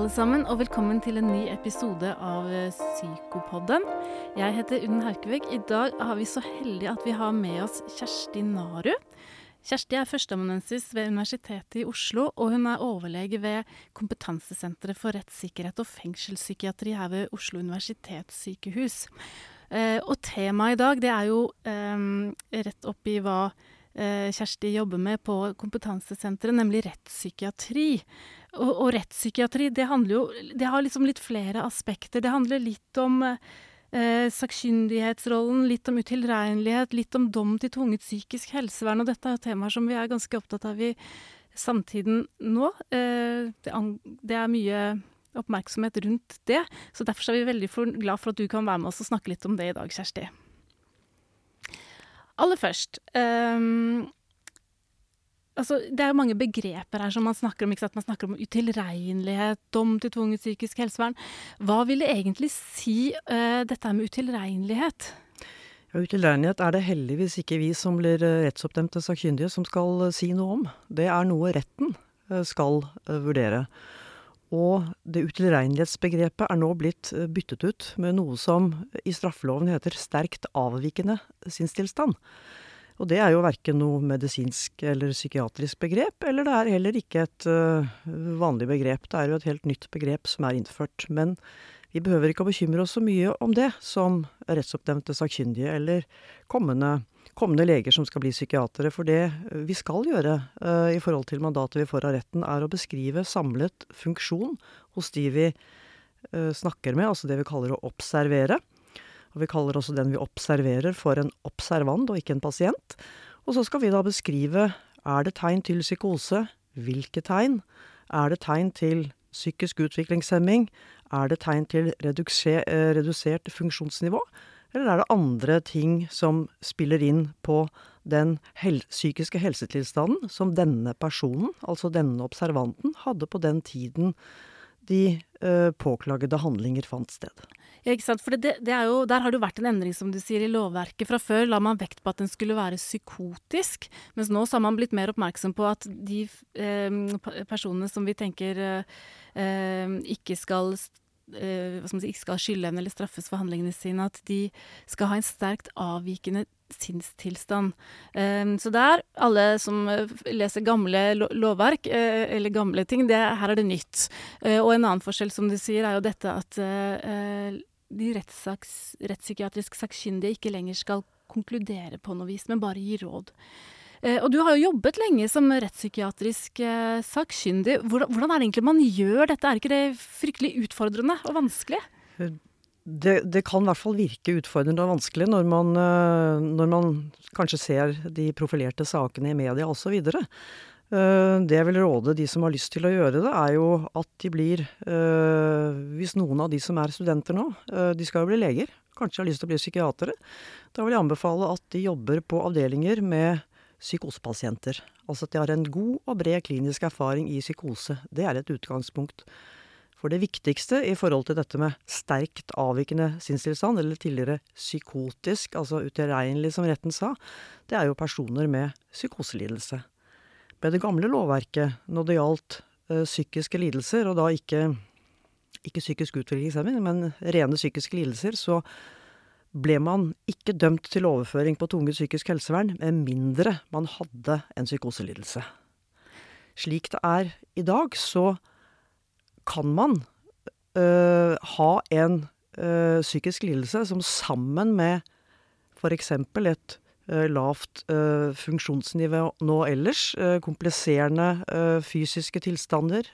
alle sammen, og velkommen til en ny episode av eh, Psykopodden. Jeg heter Unn Haukevik. I dag har vi så heldige at vi har med oss Kjersti Naru. Kjersti er førsteamanuensis ved Universitetet i Oslo, og hun er overlege ved Kompetansesenteret for rettssikkerhet og fengselspsykiatri her ved Oslo universitetssykehus. Eh, og temaet i dag det er jo um, rett opp i hva Kjersti jobber med på kompetansesenteret, nemlig rettspsykiatri. Og, og rettspsykiatri, det jo Det har liksom litt flere aspekter. Det handler litt om eh, sakkyndighetsrollen, litt om utilregnelighet, litt om dom til tvunget psykisk helsevern. Og dette er temaer som vi er ganske opptatt av i samtiden nå. Eh, det, det, er mye oppmerksomhet rundt det. Så derfor er vi veldig for, glad for at du kan være med oss og snakke litt om det i dag, Kjersti. Aller først um, altså, Det er jo mange begreper her som man snakker om. Ikke sant? Man snakker om utilregnelighet, dom til tvunget psykisk helsevern. Hva vil det egentlig si, uh, dette med utilregnelighet? Ja, Utilregnelighet er det heldigvis ikke vi som blir eh, rettsoppdemte sakkyndige som skal uh, si noe om. Det er noe retten skal vurdere. Og det utilregnelighetsbegrepet er nå blitt byttet ut med noe som i straffeloven heter sterkt avvikende sinnstilstand. Og det er jo verken noe medisinsk eller psykiatrisk begrep, eller det er heller ikke et uh, vanlig begrep. Det er jo et helt nytt begrep som er innført. Men vi behøver ikke å bekymre oss så mye om det som rettsoppnevnte sakkyndige eller kommende, kommende, leger som skal bli psykiatere. For det vi skal gjøre uh, i forhold til mandatet vi får av retten, er å beskrive samlet funksjon hos de vi uh, snakker med, altså det vi kaller å observere. Og vi kaller også den vi observerer for en observant og ikke en pasient. Og så skal vi da beskrive er det tegn til psykose, hvilke tegn? Er det tegn til psykisk utviklingshemming? Er det tegn til eh, redusert funksjonsnivå? Eller er det andre ting som spiller inn på den hel psykiske helsetilstanden som denne personen, altså denne observanten, hadde på den tiden de uh, påklagede handlinger fant sted? Ikke sant. For det, det jo, der har det jo vært en endring, som du sier, i lovverket. Fra før la man vekt på at den skulle være psykotisk, mens nå så har man blitt mer oppmerksom på at de eh, personene som vi tenker eh, ikke skal eh, hva si, ikke skal ha skyldevne eller straffes for handlingene sine, at de skal ha en sterkt avvikende sinnstilstand. Um, så der, alle som leser gamle lovverk, eller gamle ting, det, her er det nytt. Og en annen forskjell, som du sier, er jo dette at de rettspsykiatrisk sakkyndige ikke lenger skal konkludere på noe vis, men bare gi råd. Eh, og du har jo jobbet lenge som rettspsykiatrisk eh, sakkyndig. Hvordan, hvordan, er det egentlig man gjør dette? Er ikke det fryktelig utfordrende og vanskelig? Det, det kan i hvert fall virke utfordrende og vanskelig når man, eh, når man kanskje ser de profilerte sakene i media osv. Eh, det jeg vil råde de som har lyst til å gjøre det, er jo at de blir eh, Hvis noen av de som er studenter nå, eh, de skal jo bli leger, kanskje har lyst til å bli psykiatere, da vil jeg anbefale at de jobber på avdelinger med psykosepasienter. Altså at de har en god og bred klinisk erfaring i psykose. Det er et utgangspunkt. For det viktigste i forhold til dette med sterkt avvikende sinnstilstand, eller tidligere psykotisk, altså utilregnelig som retten sa, det er jo personer med psykoselidelse med det gamle lovverket når det gjaldt uh, psykiske lidelser, og da ikke, ikke psykisk utviklingshemming, men rene psykiske lidelser, så ble man ikke dømt til overføring på tvunget psykisk helsevern med mindre man hadde en psykoselidelse. Slik det er i dag, så kan man øh, ha en øh, psykisk lidelse som sammen med f.eks. et Eh, lavt eh, funksjonsnivå nå ellers. Eh, kompliserende fysiske tilstander,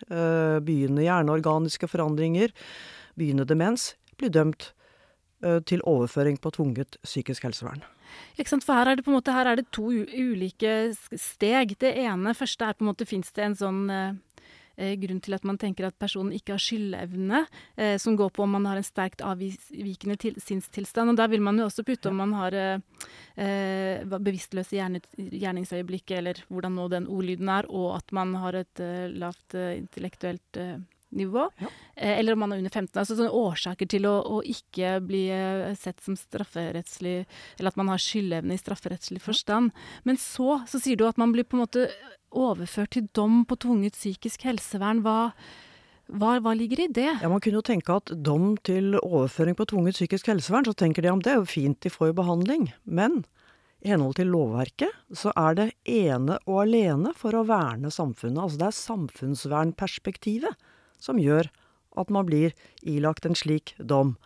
begynnende hjerneorganiske forandringer, begynnende demens, blir dømt til overføring på tvunget psykisk helsevern. For her er det på en måte her er det to ulike steg. Det ene første er på en måte fins det en sånn eh, grunn til at man tenker at personen ikke har skyldevne, eh, som går på om man har en sterkt avvikende til, sinnstilstand. Og der vil man jo også putte om man har eh, eh bevisstløse gjerningsøyeblikket, eller hvordan nå den ordlyden er, og at man har et eh, lavt eh, intellektuelt nivå, ja. eller om man er under 15. Altså sånne årsaker til å, å, ikke bli sett som strafferettslig Eller at man har skyldevne i strafferettslig forstand. Men så, så sier du at man blir på en måte overført til dom på tvunget psykisk helsevern. Hva, Hva, hva, ligger i det? Ja, Man kunne jo tenke at dom til overføring på tvunget psykisk helsevern, så tenker de om det er jo fint, de får jo behandling. Men i henhold til lovverket så er det ene og alene for å verne samfunnet. Altså det er samfunnsvernperspektivet som gjør at man blir ilagt en slik dom.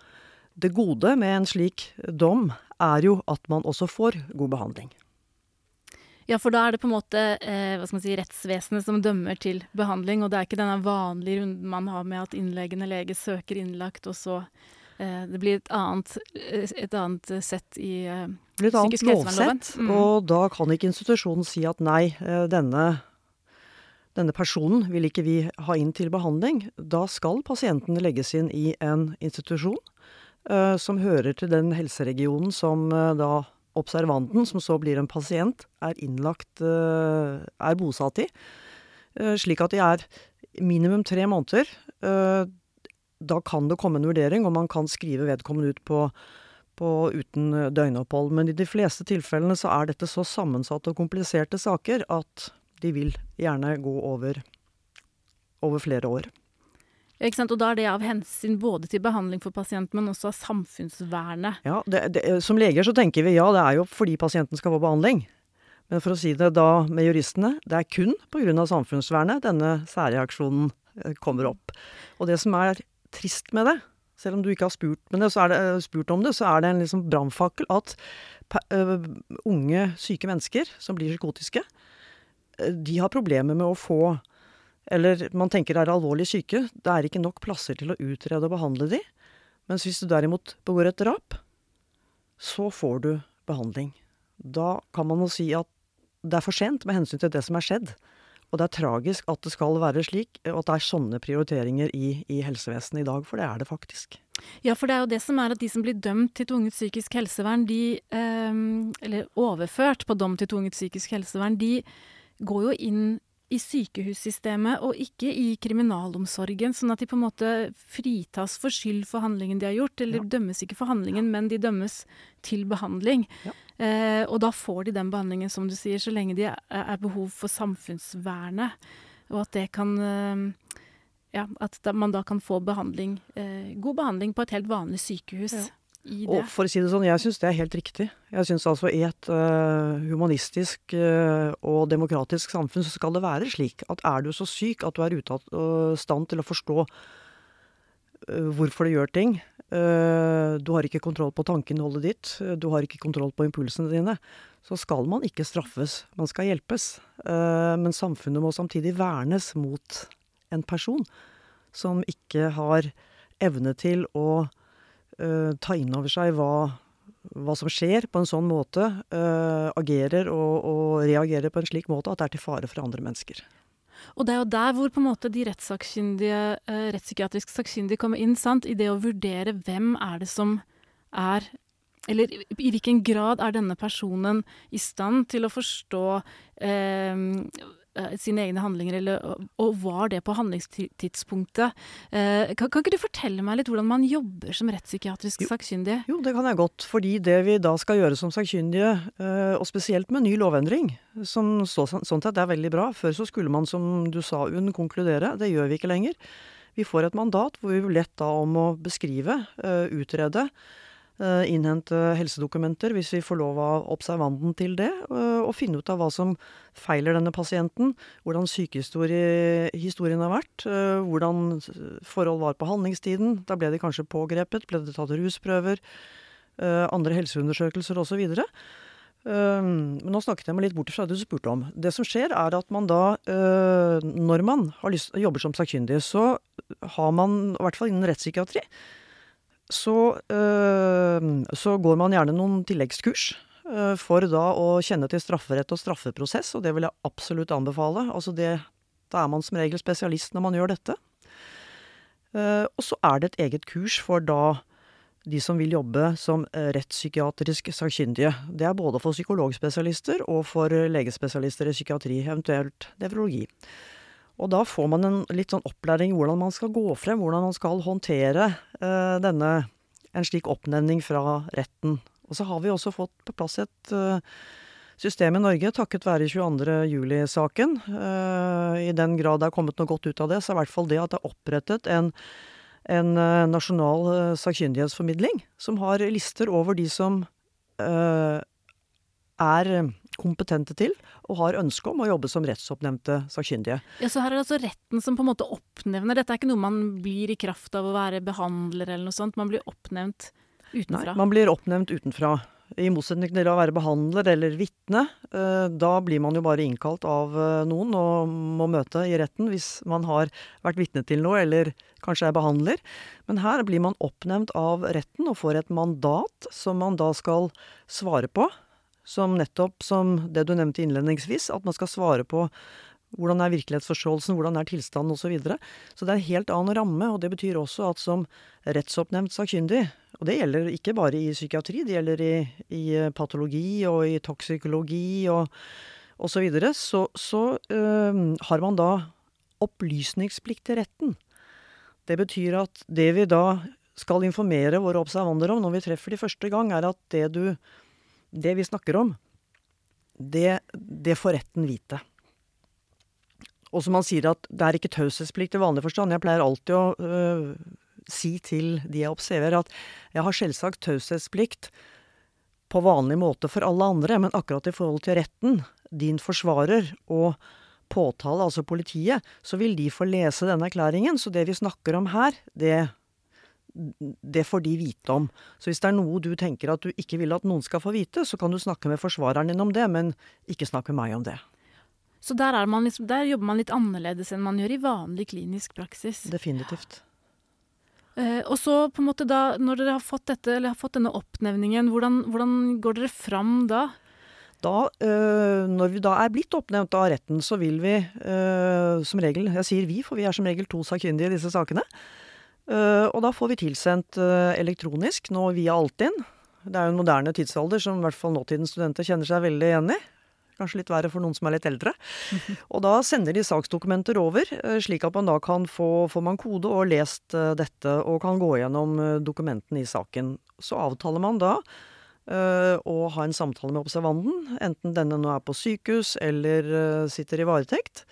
Det gode med en slik dom er jo at man også får god behandling. Ja, for da er det på en måte eh, hva skal man si, rettsvesenet som dømmer til behandling, og det er ikke denne vanlige runden man har med at innleggende lege søker innlagt, og så eh, Det blir et annet, et annet sett i eh, psykisk helsevernloven. Det blir et annet lovsett, mm. og da kan ikke institusjonen si at nei, eh, denne denne personen vil ikke vi ha inn til behandling. Da skal pasienten legges inn i en institusjon uh, som hører til den helseregionen som uh, da observanten, som så blir en pasient, er innlagt uh, er bosatt i. Slik at de er minimum tre måneder. Da kan det komme en vurdering, og man kan skrive vedkommende ut på uten døgnopphold. Men i de fleste tilfellene så er dette så sammensatte og kompliserte saker at de vil gjerne gå over, over flere år. Ikke sant? Og da er det av hensyn både til behandling for pasienten, men også av samfunnsvernet. Ja, det, det, Som leger så tenker vi ja, det er jo fordi pasienten skal få behandling. Men for å si det da med juristene, det er kun pga. samfunnsvernet denne særreaksjonen eh, kommer opp. Og det som er trist med det, selv om du ikke har spurt, det, det, eh, spurt om det, så er det en liksom brannfakkel at uh, unge, syke mennesker som blir psykotiske, de har problemer med å få eller man tenker er alvorlig syke. Det er ikke nok plasser til å utrede og behandle de. Mens hvis du derimot begår et drap, så får du behandling. Da kan man jo si at det er for sent med hensyn til det som er skjedd. Og det er tragisk at det skal være slik, og at det er sånne prioriteringer i, i helsevesenet i dag, for det er det faktisk. Ja, for det er jo det som er at de som blir dømt til tvunget psykisk helsevern, de eh, Eller overført på dom til tvunget psykisk helsevern, de går jo inn i sykehussystemet og ikke i kriminalomsorgen, sånn at de på en måte fritas for skyld for handlingen de har gjort, eller ja. dømmes ikke for handlingen, ja. men de dømmes til behandling. Ja. Eh, og da får de den behandlingen, som du sier, så lenge de er, behov for samfunnsvernet, og at det kan eh, ja, at man da kan få behandling, eh, god behandling på et helt vanlig sykehus det. Og for å si det sånn, jeg syns det er helt riktig. Jeg syns altså i et uh, humanistisk uh, og demokratisk samfunn så skal det være slik at er du så syk at du er ute av uh, stand til å forstå hvorfor du gjør ting Du har ikke kontroll på tankeinnholdet ditt, du har ikke kontroll på impulsene dine. Så skal man ikke straffes, man skal hjelpes. men samfunnet må samtidig vernes mot en person som ikke har evne til å ta inn over seg hva, hva, som skjer, på en sånn måte. Uh, agerer og, og, reagerer på en slik måte at det er til fare for andre mennesker. Og det er jo der hvor på en måte de rettssakkyndige, uh, rettspsykiatrisk sakkyndige kommer inn. sant? I det å vurdere hvem er det som er eller i hvilken grad er denne personen i stand til å forstå eh, Eh, sine egne handlinger, eller, og var det på handlingstidspunktet. Eh, kan, kan, ikke du fortelle meg litt hvordan man jobber som rettspsykiatrisk sakkyndig? Jo, det kan jeg godt. Fordi det vi da skal gjøre som sakkyndige, eh, og spesielt med ny lovendring, som så, sånn sett er veldig bra Før så skulle man, som du sa, Unn, konkludere. Det gjør vi ikke lenger. Vi får et mandat hvor vi blir lett da om å beskrive, utrede, Eh, innhente helsedokumenter hvis vi får lov av observanten til det, eh, og finne ut av hva som feiler denne pasienten, hvordan sykehistorien har vært, eh, hvordan forhold var på handlingstiden. Da ble de kanskje pågrepet, ble det tatt rusprøver, andre helseundersøkelser osv. Men nå snakket jeg meg litt bort fra det du spurte om. Det som skjer, er at man da, når man lyst, jobber som sakkyndig, så har man, i hvert fall innen rettspsykiatri, så, øh, så går man gjerne noen tilleggskurs øh, for da å kjenne til strafferett og straffeprosess, og det vil jeg absolutt anbefale. Altså det, da er man som regel spesialist når man gjør dette. Uh, og så er det et eget kurs for da de som vil jobbe som rettspsykiatrisk sakkyndige. Det er både for psykologspesialister og for legespesialister i psykiatri, eventuelt nevrologi. Og da får man en litt sånn opplæring i hvordan man skal gå frem, hvordan man skal håndtere uh, denne en slik oppnevning fra retten. Og så har vi også fått på plass et uh, system i Norge, takket være 22.07-saken. I den grad det er kommet noe godt ut av det, så er i hvert fall det at det er opprettet en, en nasjonal sakkyndighetsformidling som har lister over de som er kompetente til og har ønske om å jobbe som rettsoppnevnte sakkyndige. Ja, Så her er det altså retten som på en måte oppnevner. Dette er ikke noe man blir i kraft av å være behandler eller noe sånt. Man blir oppnevnt utenfra. Nei, man blir oppnevnt utenfra. I motsetning til å være behandler eller vitne. Eh, da blir man jo bare innkalt av eh, noen og må møte i retten hvis man har vært vitne til noe eller kanskje er behandler. Men her blir man oppnevnt av retten og får et mandat som man da skal svare på som nettopp som det du nevnte innledningsvis, at man skal svare på hvordan er virkelighetsforståelsen, hvordan er tilstanden osv. Så, videre. så det er en helt annen ramme, og det betyr også at som rettsoppnevnt sakkyndig, og det gjelder ikke bare i psykiatri, det gjelder i, i patologi og i toksikologi og osv., så, videre, så, så øh, har man da opplysningsplikt til retten. Det betyr at det vi da skal informere våre observander om når vi treffer de første gang, er at det du det vi snakker om, det, det får retten vite. Og som han sier at det er ikke taushetsplikt i vanlig forstand. Jeg pleier alltid å øh, si til de jeg observerer at jeg har selvsagt taushetsplikt på vanlig måte for alle andre, men akkurat i forhold til retten, din forsvarer og påtale, altså politiet, så vil de få lese denne erklæringen. Så det vi snakker om her, det det får de vite om. Så hvis det er noe du tenker at du ikke vil at noen skal få vite, så kan du snakke med forsvareren din om det, men ikke snakke med meg om det. Så der, liksom, der, jobber man litt annerledes enn man gjør i vanlig klinisk praksis? Definitivt. Eh, og så på en måte da, når dere har fått, dette, har fått denne oppnevningen, hvordan, hvordan, går dere fram da? Da, øh, når vi da er blitt oppnevnt av retten, så vil vi øh, som regel Jeg sier vi, for vi er som regel to sakkyndige i disse sakene. Uh, og da får vi tilsendt uh, elektronisk, nå via Altinn. Det er jo en moderne tidsalder som i hvert fall nåtidens studenter kjenner seg veldig igjen i. Kanskje litt verre for noen som er litt eldre. Og da sender de saksdokumenter over, uh, slik at man da kan få får man kode og lest dette, og kan gå gjennom dokumentene i saken. Så avtaler man da å ha en samtale med observanten, enten denne nå er på sykehus eller sitter i varetekt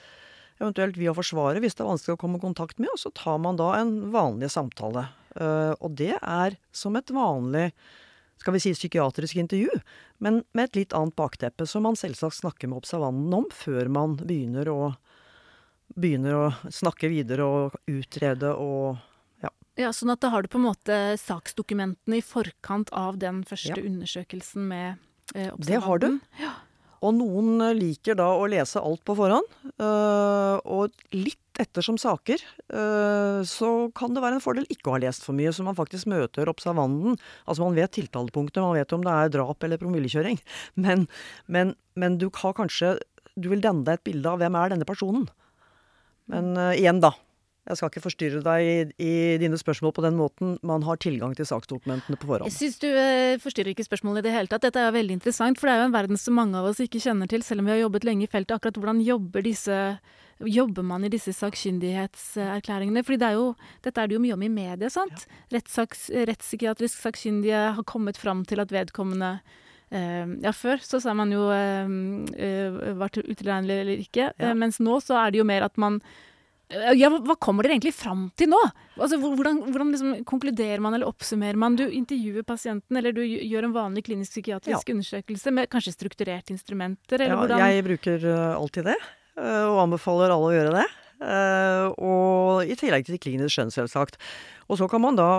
eventuelt via Forsvaret hvis det er vanskelig å komme i kontakt med, og så tar man da en vanlig samtale. Uh, og det er som et vanlig skal vi si psykiatrisk intervju, men med et litt annet bakteppe, som man selvsagt snakker med observanten om før man begynner å, begynner å snakke videre og utrede og ja. ja. Sånn at da har du på en måte saksdokumentene i forkant av den første ja. undersøkelsen med eh, observanten? Det har du. Ja. Og noen eh, liker da å lese alt på forhånd. Øh, og litt ettersom saker, øh, så kan det være en fordel ikke å ha lest for mye, så man faktisk møter observanten. Altså man vet tiltalepunktet, man vet om det er drap eller promillekjøring. Men, men, men, du har kanskje Du vil danne deg et bilde av hvem er denne personen. Men igjen, da. Jeg skal ikke forstyrre deg i, i, dine spørsmål på den måten. Man har tilgang til saksdokumentene på forhånd. Jeg syns du eh, forstyrrer ikke spørsmålet i det hele tatt. Dette er jo veldig interessant, for det er jo en verden som mange av oss ikke kjenner til, selv om vi har jobbet lenge i feltet. Akkurat hvordan jobber, disse, jobber man i disse sakkyndighetserklæringene? Fordi det er jo, dette er det jo mye om i media, sant? Ja. rettspsykiatrisk sakkyndige har kommet fram til at vedkommende Uh, ja, før så sa man jo uh, uh, var utilregnelig eller ikke, ja. mens nå så er det jo mer at man ja, hva kommer dere egentlig fram til nå? Altså, hvordan, hvordan liksom konkluderer man eller oppsummerer man? Du intervjuer pasienten, eller du gjør en vanlig klinisk psykiatrisk ja. undersøkelse med kanskje strukturerte instrumenter? ja, hvordan? jeg bruker uh, alltid det, uh, og anbefaler alle å gjøre det. Uh, og i tillegg til klinisk skjønn, selvsagt. Og så kan man da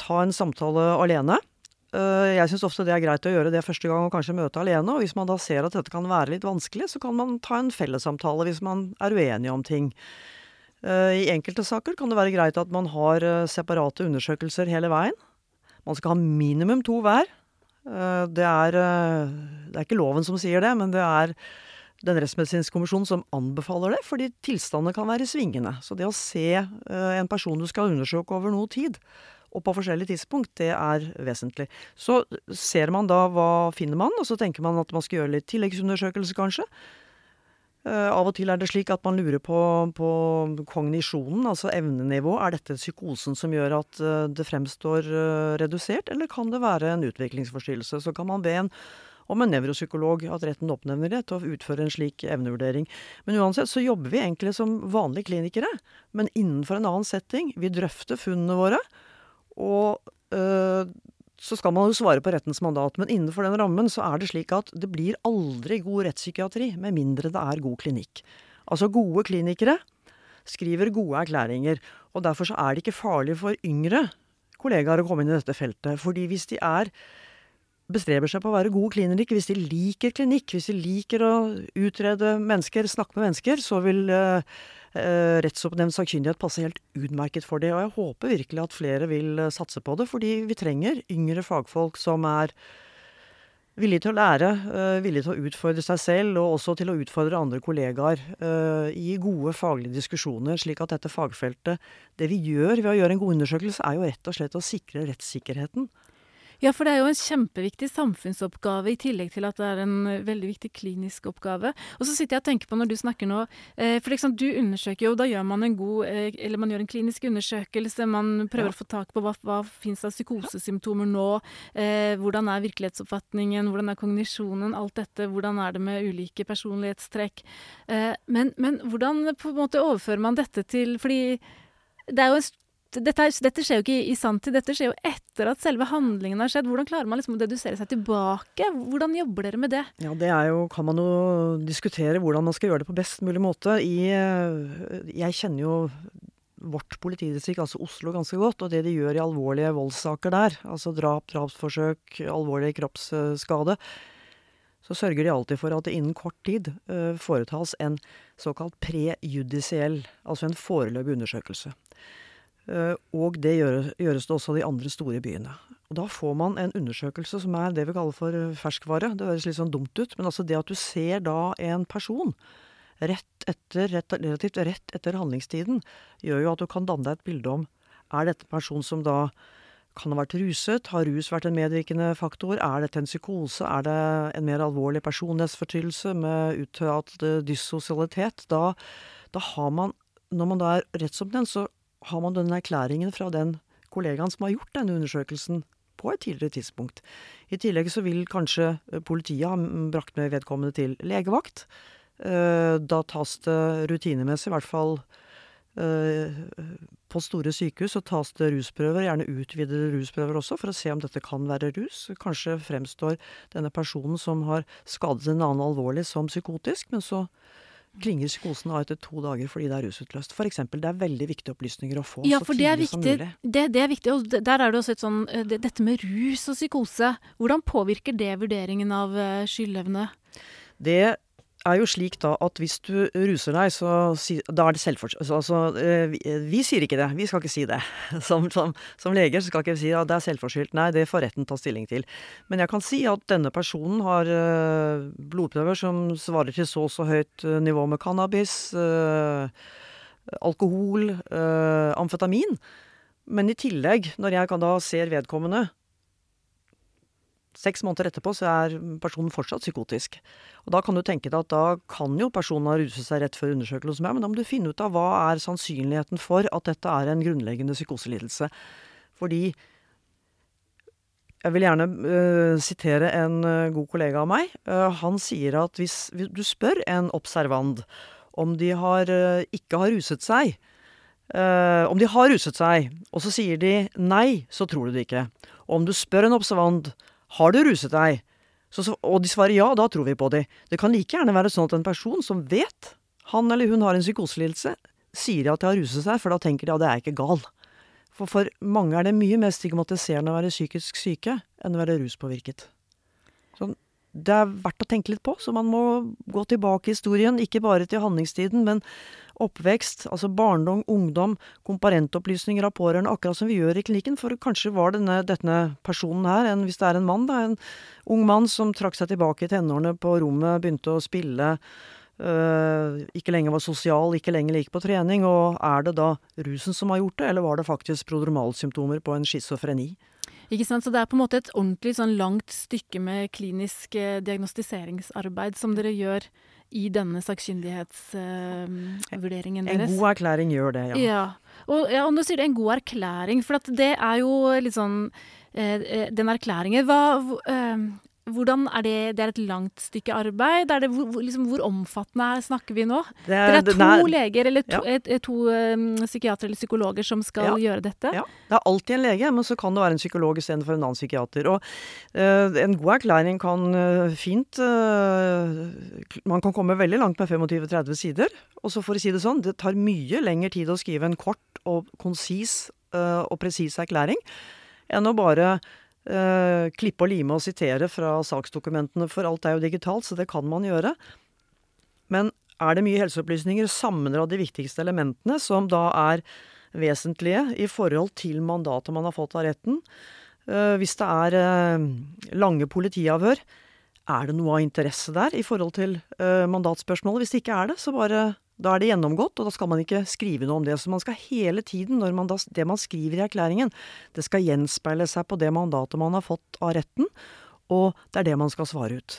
ta en samtale alene. Jeg syns ofte det er greit å gjøre det første gang og kanskje møte alene. Og hvis man da ser at dette kan være litt vanskelig, så kan man ta en fellessamtale hvis man er uenig om ting. Eh, I enkelte saker kan det være greit at man har eh, separate undersøkelser hele veien. Man skal ha minimum to hver. Eh, det er, det er ikke loven som sier det, men det er den rettsmedisinske kommisjonen som anbefaler det, fordi tilstandene kan være svingende. Så det å se en person du skal undersøke over noe tid, og på forskjellig tidspunkt, det er vesentlig. Så ser man da hva finner man, og så tenker man at man skal gjøre litt tilleggsundersøkelse, kanskje. Uh, av og til er det slik at man lurer på, på kognisjonen, altså evnenivå. Er dette psykosen som gjør at uh, det fremstår uh, redusert, eller kan det være en utviklingsforstyrrelse? Så kan man be en om en nevropsykolog, at retten oppnevner det til å utføre en slik evnevurdering. Men uansett så jobber vi egentlig som vanlige klinikere, men innenfor en annen setting. Vi drøfter funnene våre. Og øh, så skal man jo svare på rettens mandat, men innenfor den rammen så er det slik at det blir aldri god rettspsykiatri med mindre det er god klinikk. Altså gode klinikere skriver gode erklæringer. Og derfor så er det ikke farlig for yngre kollegaer å komme inn i dette feltet. Fordi hvis de er bestreber seg på å være gode klinikere, hvis de liker klinikk, hvis de liker å utrede mennesker, snakke med mennesker, så vil eh, eh rettsoppnevnt sakkyndighet passer helt utmerket for det. Og jeg håper virkelig at flere vil eh, satse på det, fordi vi trenger yngre fagfolk som er Villig til å lære, uh, villig til å utfordre seg selv, og også til å utfordre andre kollegaer uh, i gode faglige diskusjoner, slik at dette fagfeltet Det vi gjør ved å gjøre en god undersøkelse, er jo rett og slett å sikre rettssikkerheten. Ja, for det er jo en kjempeviktig samfunnsoppgave, i tillegg til at det er en eh, veldig viktig klinisk oppgave. Og så sitter jeg og tenker på når du snakker nå eh, For liksom, du undersøker jo, da gjør man en god eh, Eller man gjør en klinisk undersøkelse, man prøver ja. å få tak på hva, hva fins av psykosesymptomer nå, hvordan er virkelighetsoppfatningen, hvordan er kognisjonen, alt dette, hvordan er det med ulike personlighetstrekk. Men, men hvordan på en måte overfører man dette til Fordi det er jo en dette, dette, skjer jo ikke i sanntid, dette skjer jo etter at selve handlingen har skjedd. Hvordan klarer man liksom å dedusere seg tilbake? Hvordan jobber dere med det? Ja, Det er jo, kan man jo diskutere hvordan man skal gjøre det på best mulig måte. I, eh, jeg kjenner jo vårt politidistrikt, altså Oslo, ganske godt. Og det de gjør i alvorlige voldssaker der, altså drap, drapsforsøk, alvorlig kroppsskade, så sørger de alltid for at det innen kort tid uh, foretas en såkalt prejudisiell, altså en foreløpig undersøkelse. Eh, og det gjøres det også av de andre store byene. Og da får man en undersøkelse som er det vi kaller for eh, ferskvare. Det høres litt sånn dumt ut, men altså det at du ser da en person rett etter, rett, relativt rett etter handlingstiden, gjør jo at du kan danne deg et bilde om er dette en person som da kan ha vært ruset? Har rus vært en medvirkende faktor? Er dette en psykose? Er det en mer alvorlig personlighetsforstyrrelse med uttalt dyssosialitet? Da, da har man, når man da er rettsoppnevnt, så har man denne erklæringen fra den kollegaen som har gjort denne undersøkelsen på et tidligere tidspunkt. I tillegg så vil kanskje eh, politiet ha brakt med vedkommende til legevakt. Eh, da tas det rutinemessig, i hvert fall eh, på store sykehus, så tas det rusprøver, gjerne utvidede rusprøver også, for å se om dette kan være rus. Kanskje fremstår denne personen som har skadet en annen alvorlig, som psykotisk, men så klinger psykosen av etter to dager fordi det er rusutløst. For eksempel, det er veldig viktige opplysninger å få ja, så tidlig som mulig. Det, det, er viktig, og der er det også et sånn eh, det, Dette med rus og psykose, hvordan påvirker det vurderingen av uh, skyldevne? Det er jo slik da at hvis du ruser deg, så da er det selvforskyld. Altså, eh, vi, vi, sier ikke det. Vi skal ikke si det. Som, som, som leger skal ikke vi si at det er selvforskyldt. Nei, det får retten ta stilling til. Men jeg kan si at denne personen har uh, blodprøver som svarer til så og så høyt nivå med cannabis, alkohol, amfetamin. Men i tillegg, når jeg kan da ser vedkommende Seks måneder etterpå så er personen fortsatt psykotisk. Og Da kan du tenke deg at da kan jo personen ha ruset seg rett før undersøkelsen hos meg, men da må du finne ut av hva er sannsynligheten for at dette er en grunnleggende psykoselidelse. Fordi jeg vil gjerne uh, sitere en uh, god kollega av meg. Uh, han sier at hvis, hvis, du spør en observant om de har, ikke har ruset seg, om de har ruset seg, og så sier de nei, så tror du det ikke. Og om du spør en observant har du ruset deg? Så, og de svarer ja, da tror vi på de. Det kan like gjerne være sånn at en person som vet han eller hun har en psykoselidelse, sier at de har ruset seg, for da tenker de at ja, det er ikke gal. For for mange er det mye mer stigmatiserende å være psykisk syke enn å være ruspåvirket. Så det er verdt å tenke litt på, så man må gå tilbake i historien, ikke bare til handlingstiden, men oppvekst, altså barndom, ungdom, komparentopplysninger av pårørende, akkurat som vi gjør i klinikken. For kanskje var denne, denne personen her, en, hvis det er en mann, da, en ung mann som trakk seg tilbake i tenårene på rommet, begynte å spille, øh, ikke lenger var sosial, ikke lenger gikk på trening. Og er det da rusen som har gjort det, eller var det faktisk prodromalsymptomer på en schizofreni? Ikke sant? Så det er på en måte et ordentlig sånn langt stykke med klinisk eh, diagnostiseringsarbeid som dere gjør i denne sakkyndighetsvurderingen eh, deres. En god erklæring gjør det, ja. ja. Og, ja, om du sier det, en god erklæring, for det er jo litt sånn eh, Den erklæringen hva uh, hvordan er det, det er et langt stykke arbeid? Er det, liksom, hvor omfattende er, snakker vi nå? Det Dere er to er- leger, eller to, ja. et, to um, psykiatere eller psykologer som skal Ja. gjøre dette? Ja, det er alltid en lege, men så kan det være en psykolog istedenfor en annen psykiater. Og uh, en god erklæring kan uh, fint uh, Man kan komme veldig langt med 25-30 sider. Og så for å si det sånn, det tar mye lengre tid å skrive en kort og konsis og presis erklæring enn å bare eh, klippe og lime og sitere fra saksdokumentene, for alt er jo digitalt, så det kan man gjøre. Men er det mye helseopplysninger, samler av de viktigste elementene, som da er vesentlige i forhold til mandatet man har fått av retten. Eh, hvis det er eh, lange politiavhør, er det noe av interesse der i forhold til eh, mandatspørsmålet? Hvis det ikke er det, så bare da er det gjennomgått, og da skal man ikke skrive noe om det. Så man skal hele tiden, når man da, det man skriver i erklæringen, det skal gjenspeile seg på det mandatet man har fått av retten, og det er det man skal svare ut.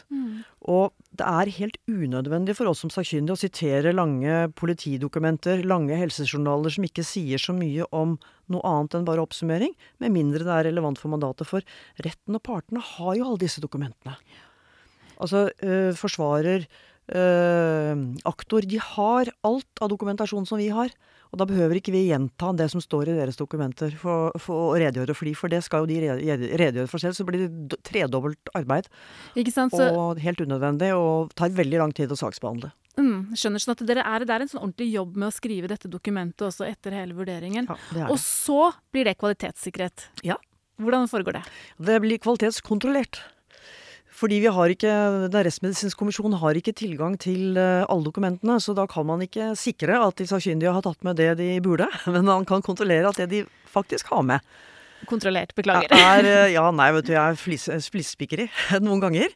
Og det er helt unødvendig for oss som sakkyndige å sitere lange politidokumenter, lange helsejournaler som ikke sier så mye om noe annet enn bare oppsummering, med mindre det er relevant for mandatet. For retten og partene har jo alle disse dokumentene. Altså øh, forsvarer, aktor, de har alt av dokumentasjon som vi har. Og da behøver ikke vi gjenta det som står i deres dokumenter for, for å redegjøre for de, for det skal jo de redegjøre for selv. Så blir det tredobbelt arbeid. Sant? Så, Og helt unødvendig, og tar veldig lang tid å saksbehandle. mm, skjønner sånn at dere er, det er en sånn ordentlig jobb med å skrive dette dokumentet også etter hele vurderingen. Ja, det er Og så blir det kvalitetssikkerhet. Ja. Hvordan foregår det? Det blir kvalitetskontrollert. Fordi vi har ikke, Den rettsmedisinske kommisjon har ikke tilgang til eh, alle dokumentene, så da kan man ikke sikre at de sakkyndige har tatt med det de burde, men man kan kontrollere at det de faktisk har med, Kontrollert, beklager. er eh, Ja, nei, vet du, jeg er flis- flisspikkeri noen ganger.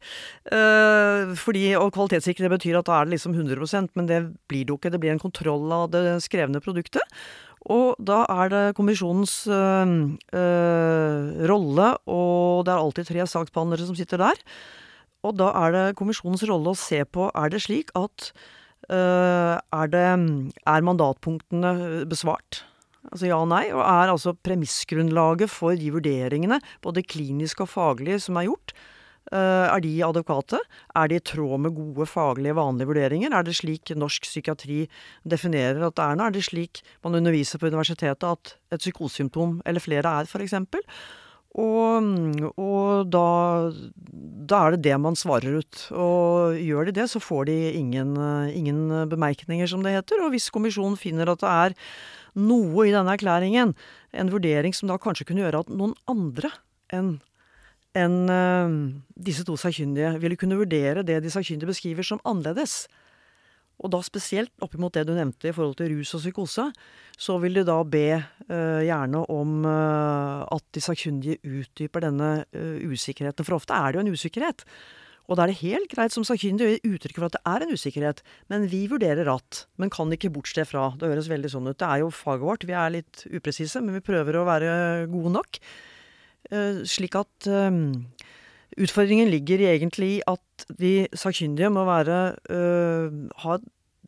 Eh, fordi, og kvalitetssikring betyr at da er det liksom 100% men det blir det jo ikke. Det blir en kontroll av det skrevne produktet. Og da er det kommisjonens øh, øh, rolle, og det er alltid tre saksbehandlere som sitter der. Og da er det kommisjonens rolle å se på er det slik at øh, er, det, er mandatpunktene besvart? Altså ja og nei. Og er altså premissgrunnlaget for de vurderingene, både kliniske og faglige, som er gjort, er de adekvate? Er de i tråd med gode faglige, vanlige vurderinger? Er det slik norsk psykiatri definerer at det er nå? Er det slik man underviser på universitetet at et psykosesymptom eller flere er, f.eks.? Og, og da, da er det det man svarer ut. Og gjør de det, så får de ingen, eh, ingen bemerkninger, som det heter. Og hvis kommisjonen finner at det er noe i denne erklæringen, en vurdering som da kanskje kunne gjøre at noen andre enn enn eh, disse to sakkyndige ville kunne vurdere det de sakkyndige beskriver som annerledes. Og da spesielt oppimot det du nevnte i forhold til rus og psykose, så vil de da be uh, gjerne om uh, at de sakkyndige utdyper denne uh, usikkerheten. For ofte er det jo en usikkerhet. Og da er det helt greit som sakkyndig å gi uttrykk for at det er en usikkerhet, men vi vurderer at, men kan ikke bortse fra. Det høres veldig sånn ut. Det er jo faget vårt, vi er litt upresise, men vi prøver å være gode nok. Eh, slik at eh, utfordringen ligger egentlig i at de sakkyndige må være eh, ha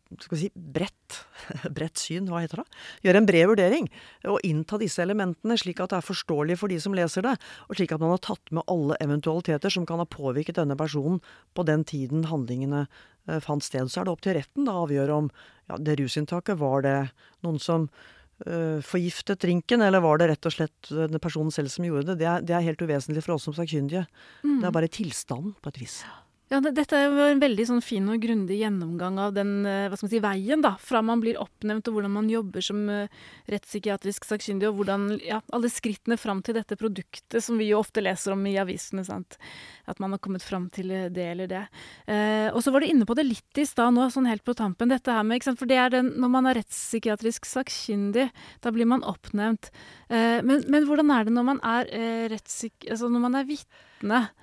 skal vi si, bredt, bredt syn, hva heter det? Gjøre en bred vurdering. Og innta disse elementene slik at det er forståelig for de som leser det. Og slik at man har tatt med alle eventualiteter som kan ha påvirket denne personen på den tiden handlingene fant sted. Så er det opp til retten da å avgjøre om ja, det rusinntaket, var det noen som forgiftet drinken, eller var det rett og slett den personen selv som gjorde det? Det er, det er helt uvesentlig for oss som sakkyndige. Det er bare tilstanden, på et vis. Ja, det, Dette var en veldig sånn fin og grundig gjennomgang av den eh, si, veien da, fra man blir oppnevnt, og hvordan man jobber som eh, rettspsykiatrisk sakkyndig, og hvordan ja, alle skrittene fram til dette produktet som vi jo ofte leser om i avisene. sant? At man har kommet fram til eh, det eller det. Eh, og så var du inne på det litt i stad nå, sånn helt på tampen. dette her med? For det er den, Når man er rettspsykiatrisk sakkyndig, da blir man oppnevnt. Eh, men, men hvordan er det når man er eh. Altså når man er vitne?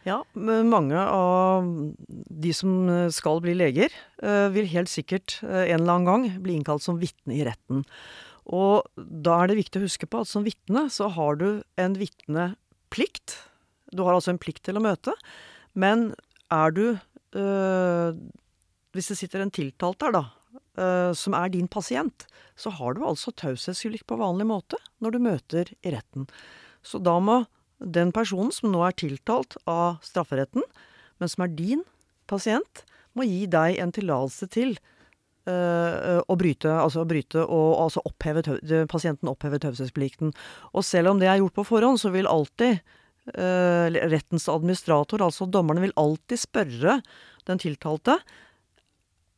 Ja, men mange av de som eh, skal bli leger, eh, vil helt sikkert eh, en eller annen gang bli innkalt som vitne i retten. Og da er det viktig å huske på at som vitne så har du en vitneplikt. Du har altså en plikt til å møte. Men er du øh, Hvis det sitter en tiltalt der, da, øh, som er din pasient, så har du altså taushetsplikt på vanlig måte når du møter i retten. Så da må den personen som nå er tiltalt av strafferetten, men som er din pasient, må gi deg en tillatelse til uh, å bryte, altså bryte og altså oppheve pasienten opphevet taushetsplikten. Og selv om det er gjort på forhånd, så vil alltid uh, rettens administrator, altså dommerne, vil alltid spørre den tiltalte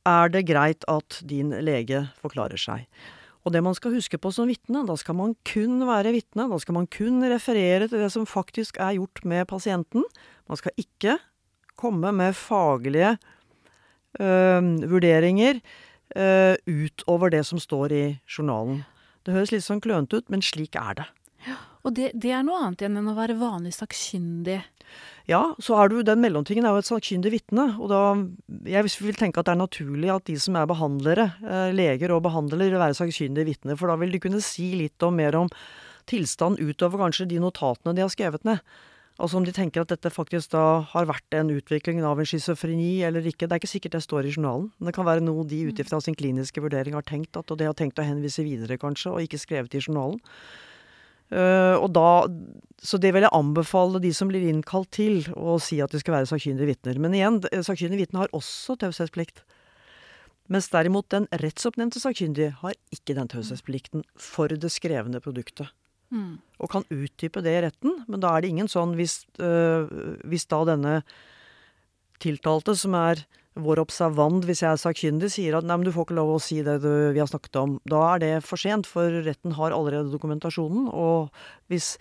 er det greit at din lege forklarer seg. Og det man skal huske på som vitne, da skal man kun være vitne. Da skal man kun referere til det som faktisk er gjort med pasienten. Man skal ikke komme med faglige øh, vurderinger øh, utover det som står i journalen. Det høres litt sånn klønete ut, men slik er det. Og det, det, er noe annet igjen enn å være vanlig sakkyndig. Ja, så er du, den mellomtingen er jo et sakkyndig vitne. Og da Jeg vil tenke at det er naturlig at de som er behandlere, eh, leger og behandlere, vil være sakkyndige vitner. For da vil de kunne si litt om, mer om tilstand utover kanskje de notatene de har skrevet ned. Altså om de tenker at dette faktisk da har vært en utvikling av en schizofreni eller ikke. Det er ikke sikkert det står i journalen. Men det kan være noe de ut ifra sin kliniske vurdering har tenkt at, og det har tenkt å henvise videre, kanskje, og ikke skrevet i journalen. Uh, og da, så det vil jeg anbefale de som blir innkalt til, å si at de skal være sakkyndige vitner. Men igjen, sakkyndige vitner har også taushetsplikt. Mens derimot den rettsoppnevnte sakkyndige har ikke den taushetsplikten for det skrevne produktet. Mm. Og kan utdype det i retten, men da er det ingen sånn hvis, uh, hvis da denne tiltalte, som er vår observant, hvis jeg er sakkyndig, sier at nei, men du får ikke lov å si det du, vi har snakket om, da er det for sent, for retten har allerede dokumentasjonen. Og hvis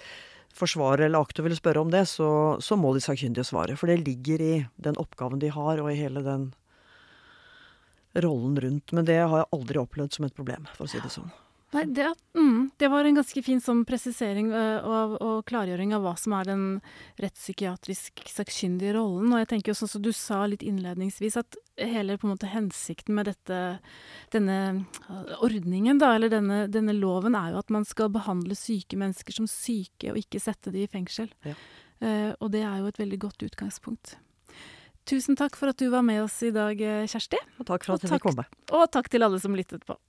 forsvarer eller aktor vil spørre om det, så, så, må de sakkyndige svare. For det ligger i den oppgaven de har, og i hele den rollen rundt. Men det har jeg aldri opplevd som et problem, for å si det sånn. Nei, det, mm, det, var en ganske fin sånn presisering og, og, klargjøring av hva som er den rettspsykiatrisk sakkyndige rollen. Og jeg tenker jo sånn som du sa litt innledningsvis, at hele på en måte hensikten med dette, denne uh, ordningen, da, eller denne, denne, loven, er jo at man skal behandle syke mennesker som syke, og ikke sette de i fengsel. Ja. Uh, og det er jo et veldig godt utgangspunkt. Tusen takk for at du var med oss i dag, Kjersti. Og takk for at jeg fikk komme. Og takk til alle som lyttet på.